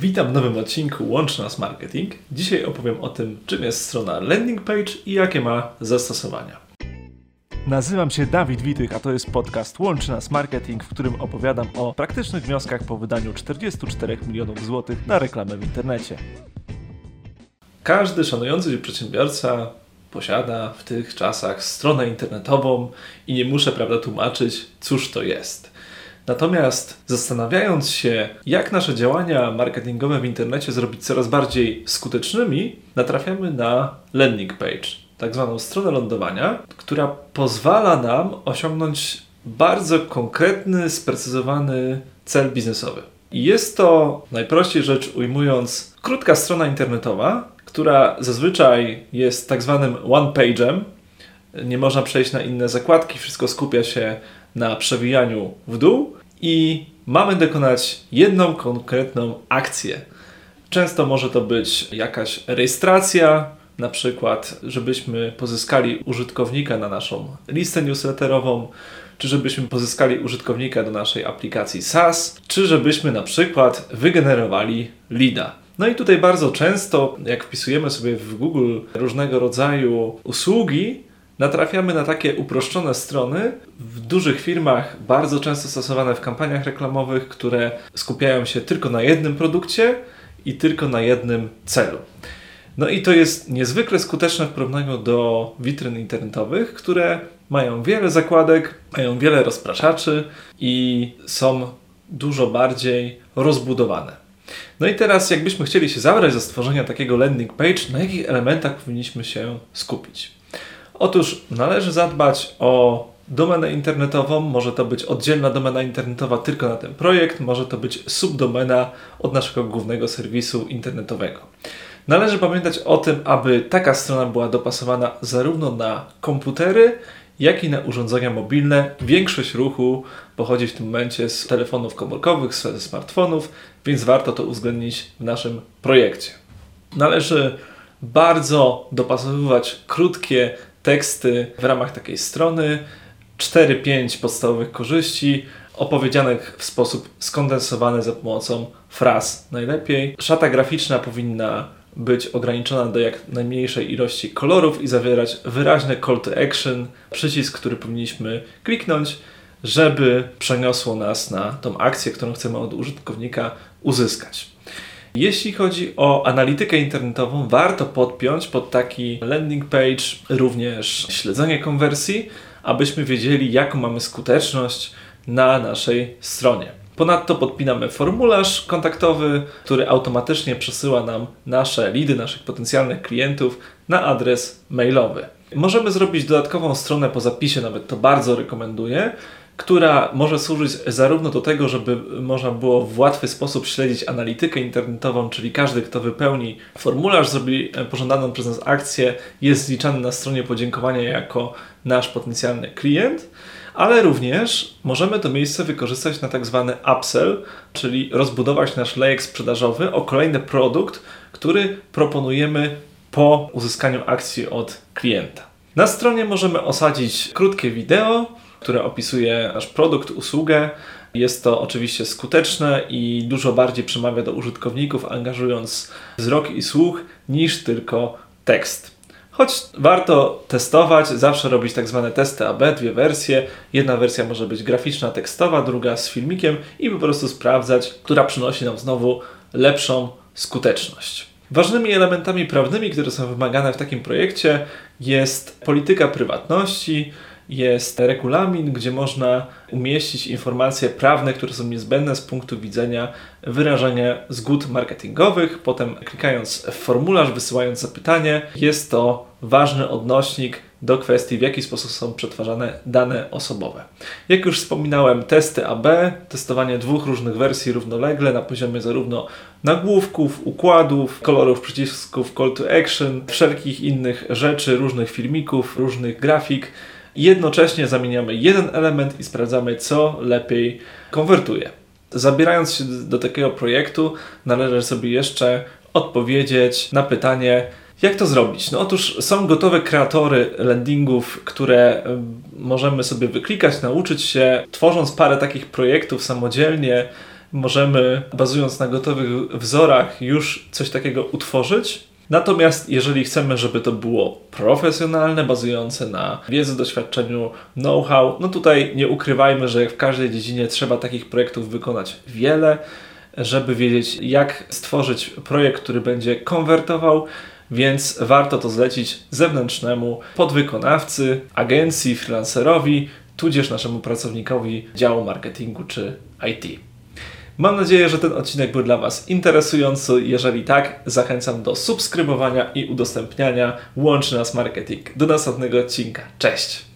Witam w nowym odcinku Łącz Nas Marketing. Dzisiaj opowiem o tym, czym jest strona landing page i jakie ma zastosowania. Nazywam się Dawid Witych, a to jest podcast Łącz Nas Marketing, w którym opowiadam o praktycznych wnioskach po wydaniu 44 milionów złotych na reklamę w internecie. Każdy szanujący się przedsiębiorca posiada w tych czasach stronę internetową i nie muszę prawda tłumaczyć, cóż to jest. Natomiast zastanawiając się, jak nasze działania marketingowe w internecie zrobić coraz bardziej skutecznymi, natrafiamy na landing page, tak zwaną stronę lądowania, która pozwala nam osiągnąć bardzo konkretny, sprecyzowany cel biznesowy. I jest to, najprościej rzecz ujmując, krótka strona internetowa, która zazwyczaj jest tak zwanym one-page'em. Nie można przejść na inne zakładki, wszystko skupia się na przewijaniu w dół i mamy dokonać jedną konkretną akcję. Często może to być jakaś rejestracja, na przykład, żebyśmy pozyskali użytkownika na naszą listę newsletterową, czy żebyśmy pozyskali użytkownika do naszej aplikacji SaaS, czy żebyśmy na przykład wygenerowali leada. No i tutaj bardzo często, jak wpisujemy sobie w Google różnego rodzaju usługi, natrafiamy na takie uproszczone strony w dużych firmach, bardzo często stosowane w kampaniach reklamowych, które skupiają się tylko na jednym produkcie i tylko na jednym celu. No i to jest niezwykle skuteczne w porównaniu do witryn internetowych, które mają wiele zakładek, mają wiele rozpraszaczy i są dużo bardziej rozbudowane. No i teraz, jakbyśmy chcieli się zabrać za stworzenia takiego landing page, na jakich elementach powinniśmy się skupić? Otóż należy zadbać o domenę internetową, może to być oddzielna domena internetowa tylko na ten projekt, może to być subdomena od naszego głównego serwisu internetowego. Należy pamiętać o tym, aby taka strona była dopasowana zarówno na komputery, jak i na urządzenia mobilne. Większość ruchu pochodzi w tym momencie z telefonów komórkowych, ze smartfonów, więc warto to uwzględnić w naszym projekcie. Należy bardzo dopasowywać krótkie teksty w ramach takiej strony, 4-5 podstawowych korzyści, opowiedzianych w sposób skondensowany za pomocą fraz najlepiej. Szata graficzna powinna być ograniczona do jak najmniejszej ilości kolorów i zawierać wyraźny call to action, przycisk, który powinniśmy kliknąć, żeby przeniosło nas na tą akcję, którą chcemy od użytkownika uzyskać. Jeśli chodzi o analitykę internetową, warto podpiąć pod taki landing page również śledzenie konwersji, abyśmy wiedzieli, jaką mamy skuteczność na naszej stronie. Ponadto podpinamy formularz kontaktowy, który automatycznie przesyła nam nasze lidy, naszych potencjalnych klientów na adres mailowy. Możemy zrobić dodatkową stronę po zapisie, nawet to bardzo rekomenduję, która może służyć zarówno do tego, żeby można było w łatwy sposób śledzić analitykę internetową, czyli każdy, kto wypełni formularz, zrobi pożądaną przez nas akcję, jest zliczany na stronie podziękowania jako nasz potencjalny klient ale również możemy to miejsce wykorzystać na tak zwany upsell, czyli rozbudować nasz lejek sprzedażowy o kolejny produkt, który proponujemy po uzyskaniu akcji od klienta. Na stronie możemy osadzić krótkie wideo, które opisuje nasz produkt, usługę. Jest to oczywiście skuteczne i dużo bardziej przemawia do użytkowników, angażując wzrok i słuch niż tylko tekst. Choć warto testować, zawsze robić tak zwane testy AB, dwie wersje. Jedna wersja może być graficzna, tekstowa, druga z filmikiem i po prostu sprawdzać, która przynosi nam znowu lepszą skuteczność. Ważnymi elementami prawnymi, które są wymagane w takim projekcie jest polityka prywatności, jest regulamin, gdzie można umieścić informacje prawne, które są niezbędne z punktu widzenia wyrażania zgód marketingowych. Potem klikając w formularz, wysyłając zapytanie, jest to ważny odnośnik do kwestii, w jaki sposób są przetwarzane dane osobowe. Jak już wspominałem, testy AB, testowanie dwóch różnych wersji równolegle na poziomie zarówno nagłówków, układów, kolorów przycisków call to action, wszelkich innych rzeczy, różnych filmików, różnych grafik jednocześnie zamieniamy jeden element i sprawdzamy, co lepiej konwertuje. Zabierając się do takiego projektu, należy sobie jeszcze odpowiedzieć na pytanie, jak to zrobić? No otóż są gotowe kreatory landingów, które możemy sobie wyklikać, nauczyć się, tworząc parę takich projektów samodzielnie, możemy, bazując na gotowych wzorach, już coś takiego utworzyć. Natomiast jeżeli chcemy, żeby to było profesjonalne, bazujące na wiedzy, doświadczeniu, know-how, no tutaj nie ukrywajmy, że jak w każdej dziedzinie trzeba takich projektów wykonać wiele, żeby wiedzieć, jak stworzyć projekt, który będzie konwertował, więc warto to zlecić zewnętrznemu podwykonawcy, agencji, freelancerowi, tudzież naszemu pracownikowi działu marketingu czy IT. Mam nadzieję, że ten odcinek był dla Was interesujący. Jeżeli tak, zachęcam do subskrybowania i udostępniania. Łączy nas marketing. Do następnego odcinka. Cześć!